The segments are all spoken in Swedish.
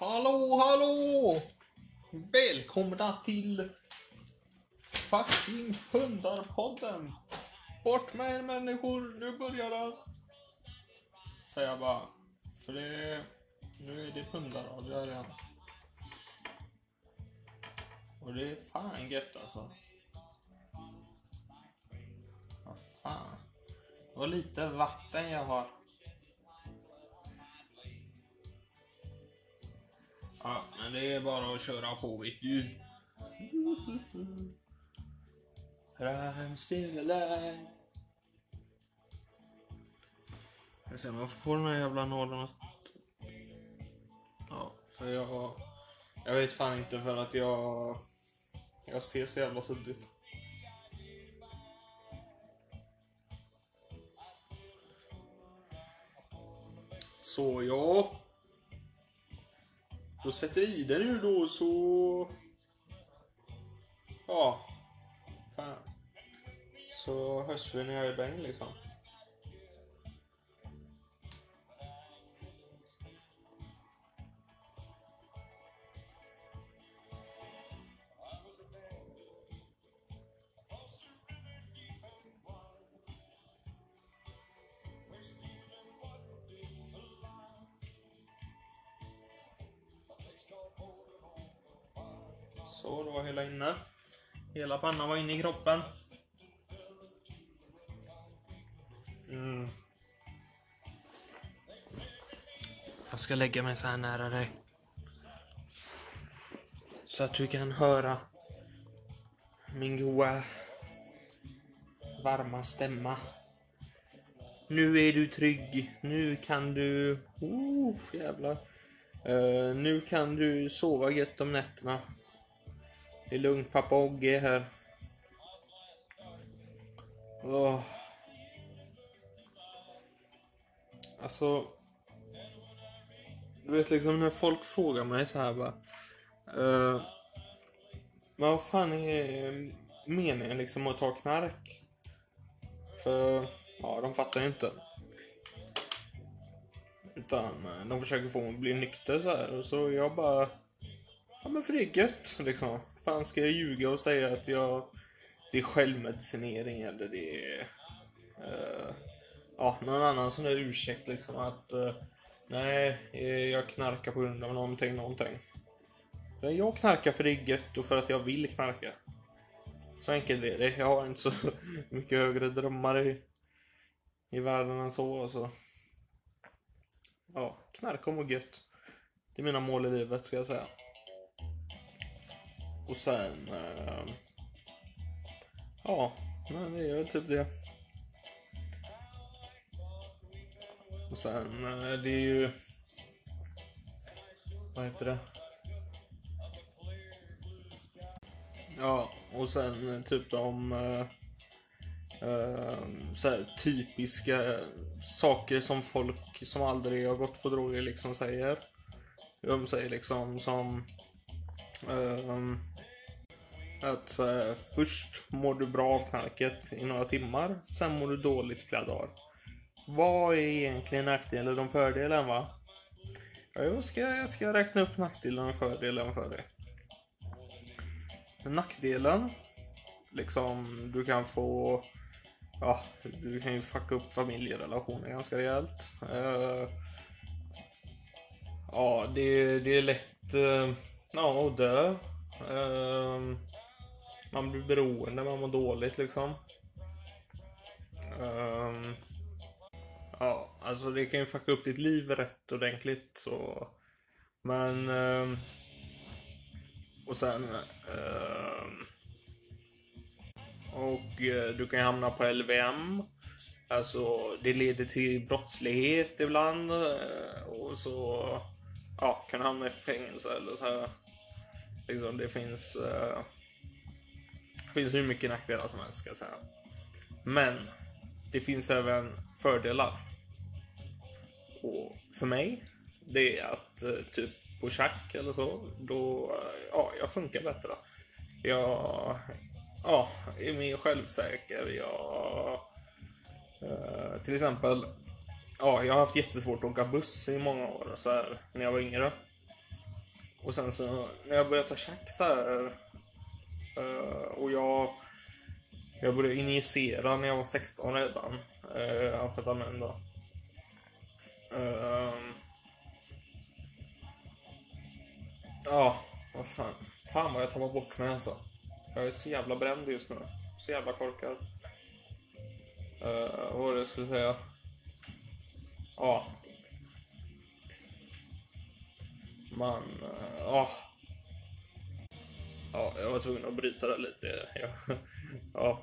Hallå, hallå! Välkomna till fucking Hundarpodden! Bort med er människor, nu börjar det! Säger jag bara. För det... Nu är det hundradio här igen. Och det är fan gött alltså. Vad fan. Det var lite vatten jag har. Ja, men det är bara att köra på vet du. I'm still alive. Jag ser om jag får på den här jävla nålen. Ja, för jag... Jag vet fan inte för att jag... Jag ser så jävla suddigt. Så ja. Då sätter vi i den nu då så... Ja. Fan. Så hörs vi när jag är bäng liksom. Så, då var hela inne. Hela pannan var inne i kroppen. Mm. Jag ska lägga mig så här nära dig. Så att du kan höra min goa, varma stämma. Nu är du trygg. Nu kan du... Oh, jävlar. Uh, nu kan du sova gött om nätterna. Det är lugnt, pappa Ogge är här. Oh. Alltså... Du vet liksom när folk frågar mig så här bara... Uh, men vad fan är eh, meningen liksom att ta knark? För, ja, de fattar ju inte. Utan eh, de försöker få mig att bli nykter så här och så jag bara... Ja men för det är gött liksom. Fan ska jag ljuga och säga att jag... Det är självmedicinering eller det är... Uh, ja, någon annan sån där ursäkt liksom att... Uh, nej, eh, jag knarkar på grund av någonting, någonting. Jag knarkar för det är gött och för att jag vill knarka. Så enkelt är det. Jag har inte så mycket högre drömmar i, i världen än så alltså. Ja, knarka och må gött. Det är mina mål i livet ska jag säga. Och sen... Eh, ja, men det är väl typ det. Och sen, eh, det är ju... Vad heter det? Ja, och sen eh, typ de... Eh, eh, så här, typiska saker som folk som aldrig har gått på droger liksom säger. De säger liksom som... Um, att eh, först mår du bra av knarket i några timmar, sen mår du dåligt i flera dagar. Vad är egentligen nackdelen och fördelen va? Ja, jag, ska, jag ska räkna upp nackdelen och fördelen för dig. Nackdelen, liksom du kan få, ja, du kan ju fucka upp familjerelationer ganska rejält. Uh, ja, det, det är lätt, uh, ja, att dö. Uh, man blir beroende, man mår dåligt liksom. Um, ja, alltså det kan ju fucka upp ditt liv rätt ordentligt. Så. Men... Um, och sen... Um, och eh, du kan ju hamna på LVM. Alltså det leder till brottslighet ibland. Eh, och så... Ja, kan hamna i fängelse eller så här. Liksom det finns... Uh, det finns hur mycket nackdelar som helst ska jag säga. Men det finns även fördelar. Och för mig, det är att eh, typ på schack eller så, då, eh, ja, jag funkar bättre. Jag, ja, är mer självsäker. Jag, eh, till exempel, ja, jag har haft jättesvårt att åka buss i många år så här, när jag var yngre. Och sen så när jag började ta tjack så här. Eh, och jag... Jag började injicera när jag var 16 redan. Uh, amfetamin då. Ehm. Ja, vad fan. Fan vad jag tappar bort mig alltså. Jag är så jävla bränd just nu. Så jävla korkad. Uh, vad var det jag skulle säga? Ja. Man, uh, ja. Ja, jag var tvungen att bryta det lite. Ja. ja.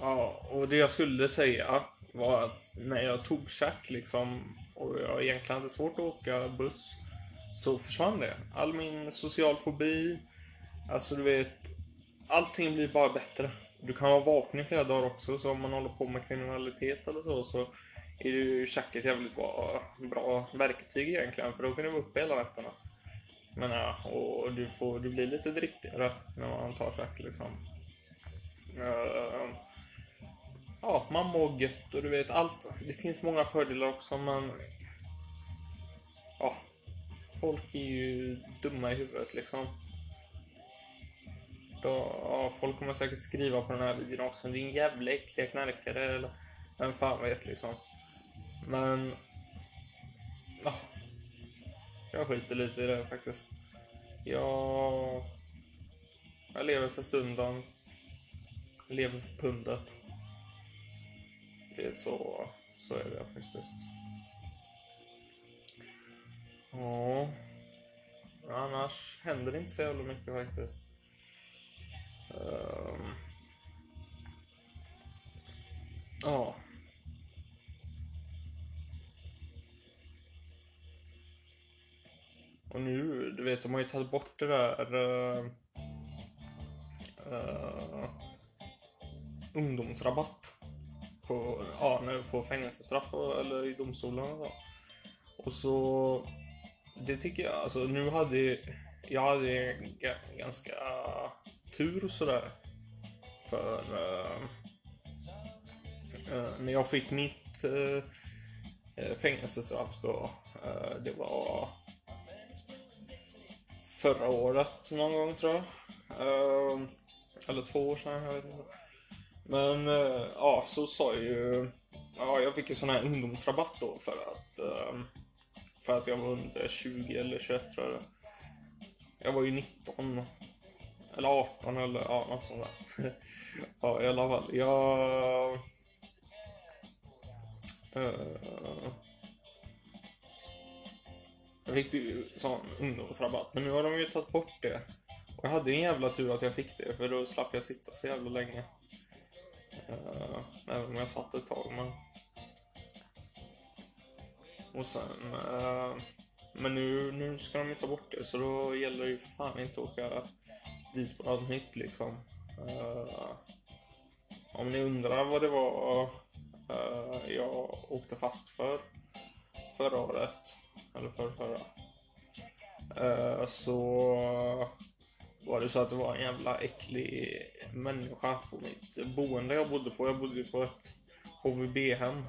Ja, och det jag skulle säga var att när jag tog tjack liksom och jag egentligen hade svårt att åka buss så försvann det. All min social fobi, alltså du vet, allting blir bara bättre. Du kan vara vaken i flera dagar också, så om man håller på med kriminalitet eller så, så är ju tjack ett jävligt bra, bra verktyg egentligen, för då kan du vara uppe hela nätterna. Men ja, och du, får, du blir lite driftigare när man tar schack liksom. Uh, ja, man mår gött och du vet allt. Det finns många fördelar också men... Ja. Folk är ju dumma i huvudet liksom. Då, ja, folk kommer säkert skriva på den här videon också. Din jävla äckliga knarkare eller vem fan vet liksom. Men... Ja. Jag skiter lite i det faktiskt. Jag... Jag lever för stunden. Jag lever för pundet. Det är så, så är det faktiskt. Ja. Annars händer det inte så jävla mycket faktiskt. Um. Ja. Och nu, du vet, de har ju tagit bort det där... Uh, uh, ungdomsrabatt på, ja, när du får fängelsestraff eller i domstolarna då. Och så, det tycker jag, alltså nu hade jag hade ganska tur sådär. För uh, uh, när jag fick mitt uh, fängelsestraff då, det var förra året någon gång tror jag. Ehm, eller två år sedan, jag vet inte. Men eh, ja, så sa ju... Ja, jag fick ju sån här ungdomsrabatt då för att... Ehm, för att jag var under 20 eller 21 tror jag. Jag var ju 19. Eller 18 eller ja, något sånt där. ja, i alla fall. Jag... Uh, jag fick ju sån ungdomsrabatt, men nu har de ju tagit bort det. Och jag hade en jävla tur att jag fick det, för då slapp jag sitta så jävla länge. Uh, även om jag satt ett tag. Men... Och sen... Uh, men nu, nu ska de ju ta bort det så då gäller det ju fan inte att åka dit på något nytt liksom. Uh, om ni undrar vad det var uh, jag åkte fast för förra året, eller förra, förra, eh, så var det så att det var en jävla äcklig människa på mitt boende jag bodde på. Jag bodde på ett HVB-hem.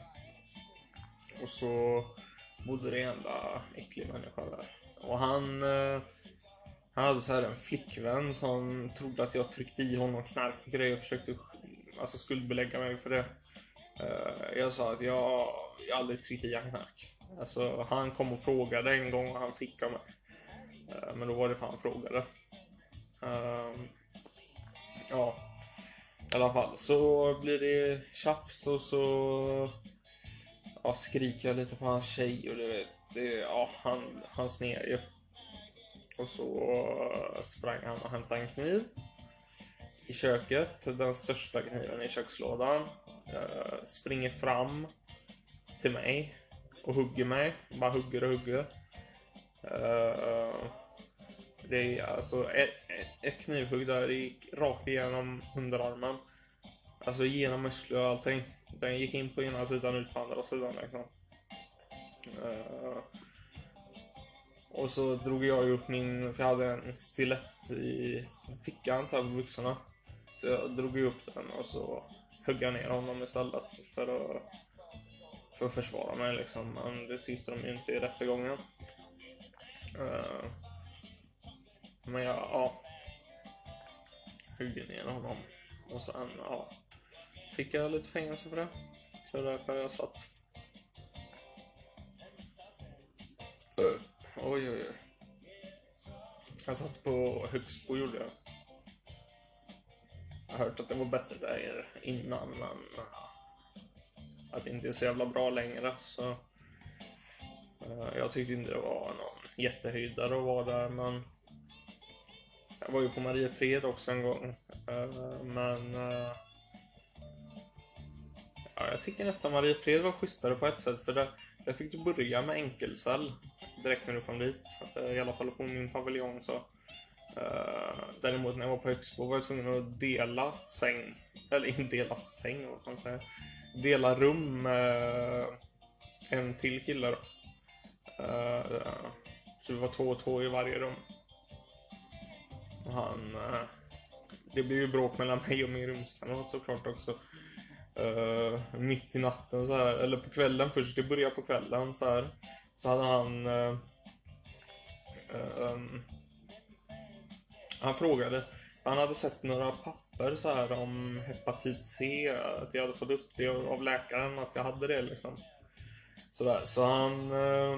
Och så bodde det en jävla äcklig människa där. Och han... Eh, han hade så här en flickvän som trodde att jag tryckte i honom knark och grejer och försökte alltså, skuldbelägga mig för det. Eh, jag sa att jag, jag aldrig tryckt i honom knark. Alltså, han kom och frågade en gång och han fick av mig. Eh, men då var det för han frågade. Um, ja, i alla fall så blir det tjafs och så ja, skriker jag lite på hans tjej och du vet, det, ja, han, han sner ju. Och så eh, sprang han och hämtade en kniv i köket, den största kniven i kökslådan. Uh, springer fram till mig och hugger mig. Bara hugger och hugger. Uh, det är alltså ett, ett knivhugg där Det gick rakt igenom underarmen. Alltså genom muskler och allting. Den gick in på ena sidan ut på andra sidan liksom. Uh, och så drog jag upp min, för jag hade en stilett i fickan så här på byxorna. Så jag drog upp den och så högg jag ner honom istället för att, för att försvara mig liksom. Men det tyckte de ju inte i rättegången. Uh, Men jag, ja. Högg ner honom. Och sen, ja. Fick jag lite fängelse för det. Så det är därför jag satt. Oj, oj, oj. Jag satt på Högsbo gjorde jag. Jag har hört att det var bättre där innan, men att det inte är så jävla bra längre. Så uh, jag tyckte inte det var någon jättehöjdare att vara där, men jag var ju på Mariefred också en gång. Uh, men uh, ja, jag tycker nästan Mariefred var schysstare på ett sätt, för där, där fick du börja med enkelcell direkt när du kom dit. I alla fall på min paviljong så. Uh, däremot när jag var på Högsbo var jag tvungen att dela säng. Eller inte dela säng, vad fan säger jag? Dela rum med en till kille då. Eh, så vi var två och två i varje rum. Och han... Eh, det blev ju bråk mellan mig och min rumskamrat såklart också. Uh, mitt i natten så här, eller på kvällen först. Det började på kvällen så här. Så hade han... Uh, um, han frågade. Han hade sett några papper så här om hepatit C. Att jag hade fått upp det av läkaren. Att jag hade det liksom. Sådär. Så han... Uh,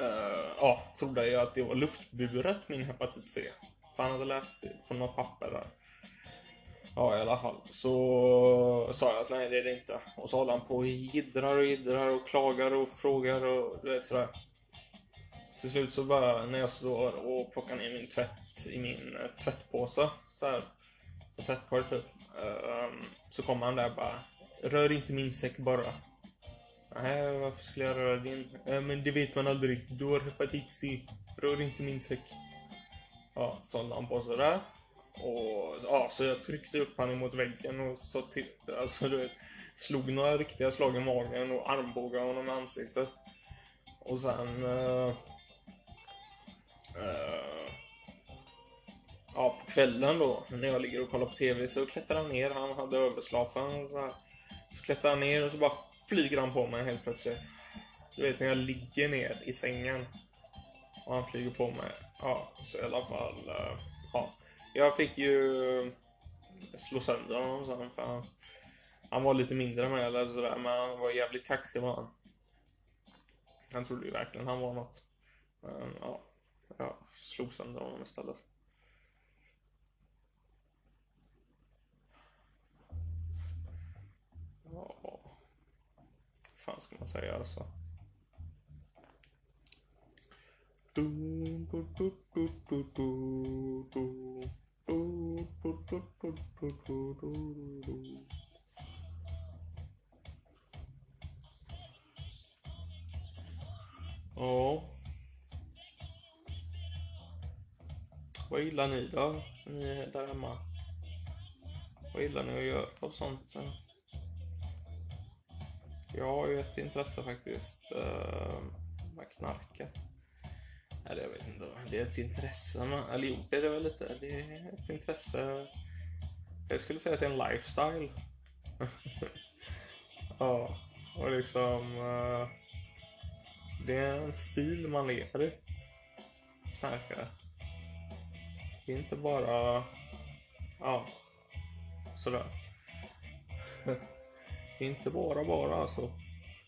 uh, ja, trodde ju att det var luftburet min hepatit C. För han hade läst på något papper där. Ja, i alla fall. Så sa jag att nej, det är det inte. Och så håller han på och jiddrar och jiddrar och klagar och frågar och du vet sådär. Till slut så bara när jag står och plockar ner min tvätt i min uh, tvättpåse så här på tvättkorg typ. Uh, så kommer han där bara. Rör inte min säck bara. Nej, varför skulle jag röra din? Uh, men det vet man aldrig. Du har hepatit C. Rör inte min säck. Ja, så håller han på sådär. Och ja, så jag tryckte upp honom mot väggen och så till, alltså du vet, slog några riktiga slag i magen och armbågade honom i ansiktet. Och sen... Uh, uh, ja, på kvällen då, när jag ligger och kollar på TV, så klättrar han ner. Han hade överslafen så här. Så klättrar han ner och så bara flyger han på mig helt plötsligt. Du vet när jag ligger ner i sängen. Och han flyger på mig. Ja, så i alla fall. Uh, ja. Jag fick ju eh, slå sönder honom sen för han, han var lite mindre än mig eller sådär men han var jävligt kaxig var han. Han trodde ju verkligen han var något. Men ja, jag slog sönder honom istället. Ja, vad fan ska man säga alltså? Ja. Vad gillar ni då? Ni där hemma? Vad gillar ni att göra och sånt? Jag har ju ett intresse faktiskt uh, med knarket. Eller jag vet inte. Det är ett intresse. men. Eller jo, det är det väl lite. Det är ett intresse. Jag skulle säga att det är en lifestyle. ja, och liksom. Uh, det är en stil man lever i. Knarkare. Det är inte bara. Ja. Sådär. det är inte bara bara alltså.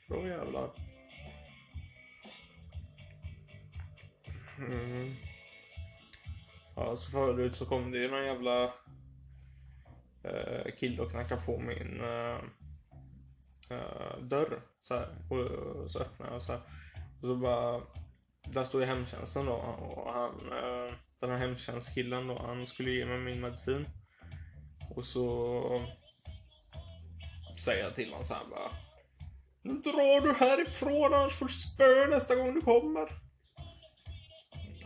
För då jävlar. Mm. Ja, så förut så kom det ju någon jävla eh, kille och knackade på min eh, eh, dörr. Så, här, och, så öppnade jag så här. Och så bara, där stod ju hemtjänsten då och han, eh, den här hemtjänstkillen då, han skulle ge mig min medicin. Och så säger jag till honom så här bara. Nu drar du härifrån annars får du spö nästa gång du kommer.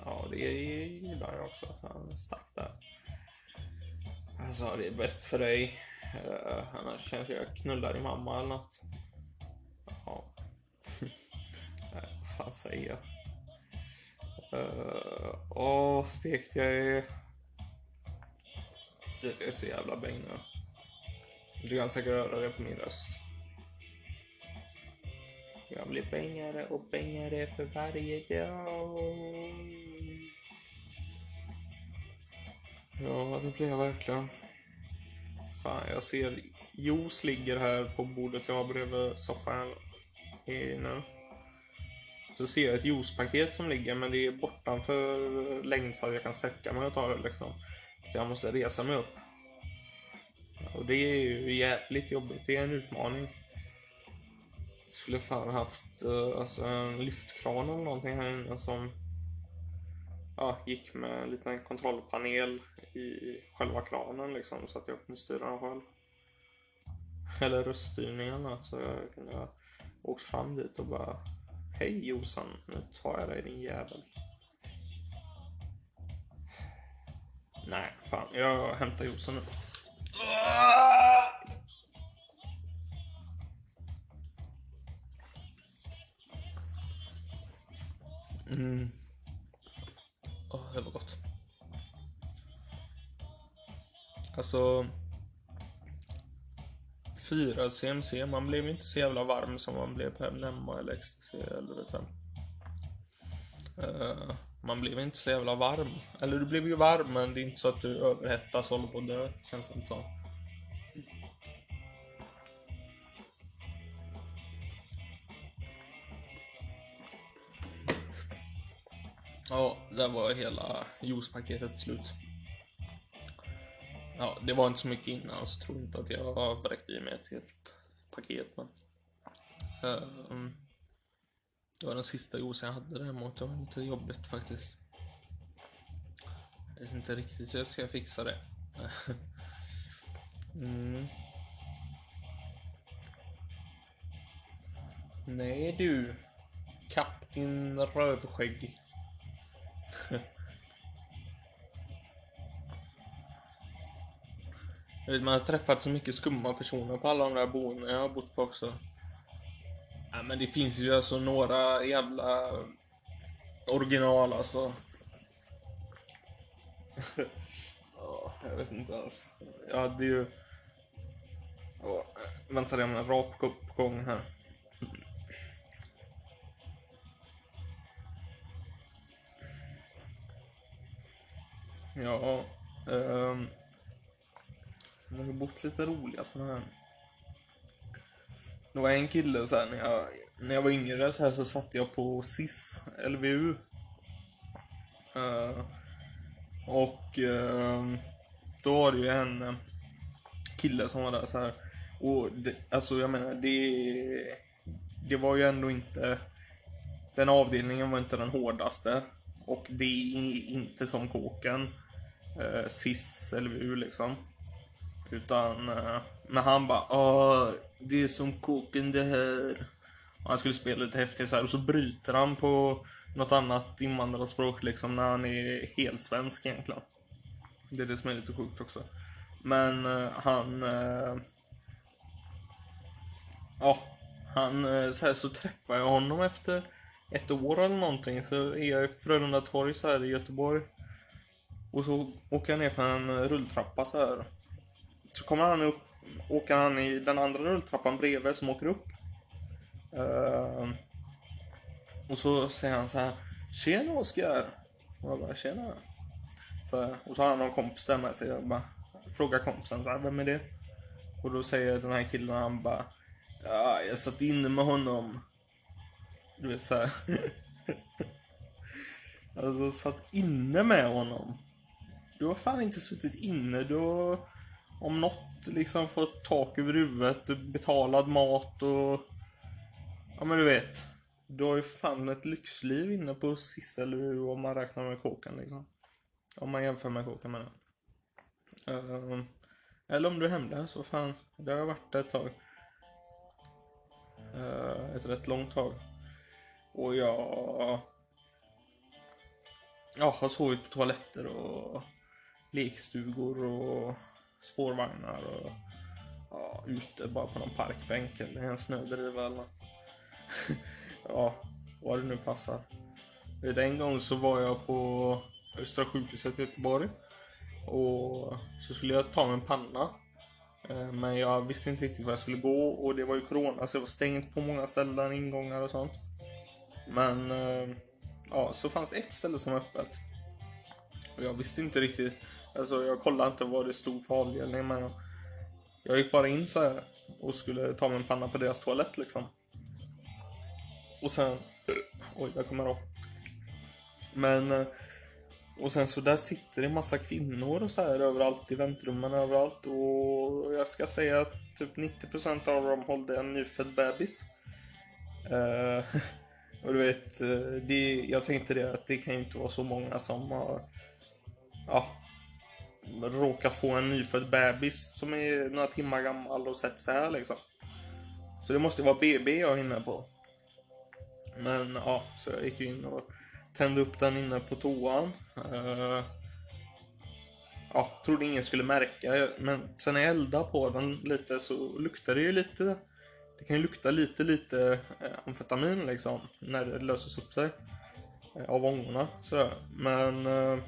Ja, det gillar jag också. Så han stack där. Han sa det är bäst för dig. Uh, annars kanske jag knullar din mamma eller nåt. Ja. Eh, vad fan säger jag? Eh, uh, åh, stekt jag är. Det är så jävla bäng nu. Du kan säkert höra det på min röst. Jag blir bängare och bängare för varje dag. Ja, det blir jag verkligen. Fan, jag ser juice ligger här på bordet jag har bredvid soffan i nu. Så ser jag ett juicepaket som ligger men det är bortanför längd så att jag kan sträcka mig och ta det liksom. Så jag måste resa mig upp. Och det är ju jävligt jobbigt. Det är en utmaning. Jag Skulle fan haft eh, alltså en lyftkran eller någonting här inne som ja, gick med en liten kontrollpanel i själva kranen liksom så att jag kunde styra den själv. Eller röststyrningen så jag kunde åkt fram dit och bara Hej Jossan, nu tar jag dig din jävel. Nej, fan. Jag hämtar Jossan nu. Mm. Åh, oh, det var gott. Alltså... Fyra CMC, man blev inte så jävla varm som man blev på Nemma eller ecstasy eller vet jag. Uh, man blev inte så jävla varm. Eller du blev ju varm, men det är inte så att du överhettas och håller på att dö, känns det inte så. Ja, där var hela juicepaketet slut. Ja, det var inte så mycket innan, så tror inte att jag vräkte i mig ett helt paket, men... Um, det var den sista juicen jag hade däremot. Det var lite jobbigt faktiskt. Jag vet inte riktigt hur jag ska fixa det. mm. Nej du. Kapten Rödskägg. Jag vet, man har träffat så mycket skumma personer på alla de där boendena jag har bott på också. Ja, men det finns ju alltså några jävla original alltså. ja, jag vet inte ens. Jag hade ju... Ja, vänta, jag med en rap på gång här. Ja, um, jag har bott lite roliga sådana här det var en kille så här, när jag, när jag var yngre så, här, så satt jag på SIS, LVU. Uh, eh, och uh, då var det ju en eh, kille som var där så här. Och det, alltså jag menar, det, det var ju ändå inte... Den avdelningen var inte den hårdaste. Och det är inte som kåken. Uh, SIS, LVU liksom. Utan, eh, men han bara ah, det är som koken det här. Han skulle spela lite häftigt så här och så bryter han på något annat invandrarspråk liksom när han är helt svensk egentligen. Det är det som är lite sjukt också. Men uh, han... Uh, ja, han... Uh, så, här, så träffar jag honom efter ett år eller någonting. Så är jag i Frölunda torg så här i Göteborg. Och så åker jag ner för en rulltrappa så här. Så kommer han upp åker han i den andra rulltrappan bredvid som åker upp. Uh, och så säger han så här. Tjena Oskar! Och jag bara, tjena. Så, och så har han någon kompis där med sig. Jag bara frågar kompisen så här, vem är det? Och då säger den här killen, han bara, ja, jag satt inne med honom. Du vet så här. alltså, satt inne med honom. Du har fan inte suttit inne, du har om något liksom fått tak över huvudet, betalad mat och... Ja men du vet. Du har ju fan ett lyxliv inne på SIS eller hur om man räknar med kåken liksom. Om man jämför med kåken med den. Uh, eller om du är hemlös, så fan. Det har jag varit ett tag. Uh, ett rätt långt tag. Och jag... Jag har sovit på toaletter och lekstugor och spårvagnar och ja, ute bara på någon parkbänk eller en snödriva eller något. ja, vad det nu passar. Vet, en gång så var jag på Östra sjukhuset i Göteborg och så skulle jag ta mig en panna. Eh, men jag visste inte riktigt var jag skulle gå och det var ju corona så det var stängt på många ställen, ingångar och sånt. Men eh, ja, så fanns det ett ställe som var öppet. Och jag visste inte riktigt Alltså jag kollade inte vad det stod för avdelning men jag gick bara in så här och skulle ta min panna på deras toalett liksom. Och sen... Oj, där kommer jag Men... Eh, och sen så där sitter det en massa kvinnor och så här överallt i väntrummen överallt och jag ska säga att typ 90% av dem hållde en nyfödd bebis. Uh, och du vet, eh, det, jag tänkte det att det kan ju inte vara så många som har ja, råkat få en nyfödd bebis som är några timmar gammal och sett så här liksom. Så det måste vara BB jag är inne på. Men ja, så jag gick in och tände upp den inne på toan. Eh, ja, trodde ingen skulle märka, men sen när jag eldade på den lite så luktar det ju lite det kan ju lukta lite, lite eh, amfetamin liksom när det löses upp sig eh, av ångorna sådär. Men eh,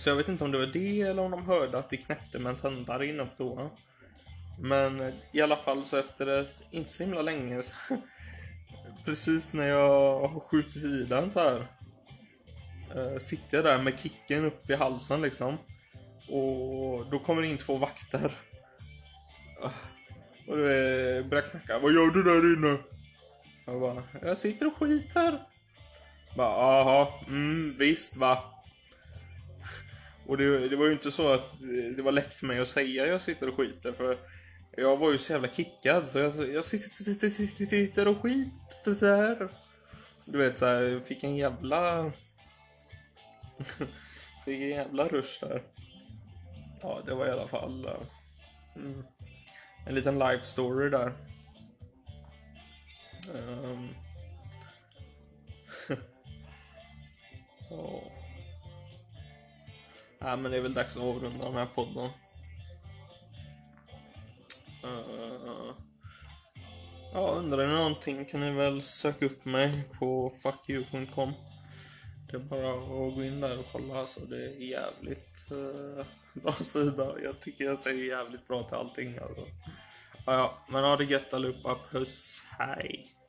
så jag vet inte om det var det eller om de hörde att det knäppte med en tändare inne på toan. Men i alla fall så efter det, inte så himla länge så, precis när jag har skjutit i den så här eh, sitter jag där med kicken upp i halsen liksom. Och då kommer det in två vakter. Eh, och det börjar knacka. Vad gör du där inne? Jag bara, jag sitter och skiter. Bara, aha, mm, visst va. Och det, det var ju inte så att eh, det var lätt för mig att säga jag sitter och skiter för jag var ju så jävla kickad så jag, jag sitter, och skiter. Du vet så här, jag fick en jävla... fick en jävla rush där. Ja, det var i alla fall... Eh, mm, en liten life story där. Um. Ja. Nej, men det är väl dags att avrunda den här podden. Uh, ja, undrar ni någonting kan ni väl söka upp mig på fuckyou.com. Det är bara att gå in där och kolla, alltså. det är jävligt uh, bra sida. Jag tycker jag säger jävligt bra till allting alltså. Ja, ja, men ha det gött allihopa. Puss, hej.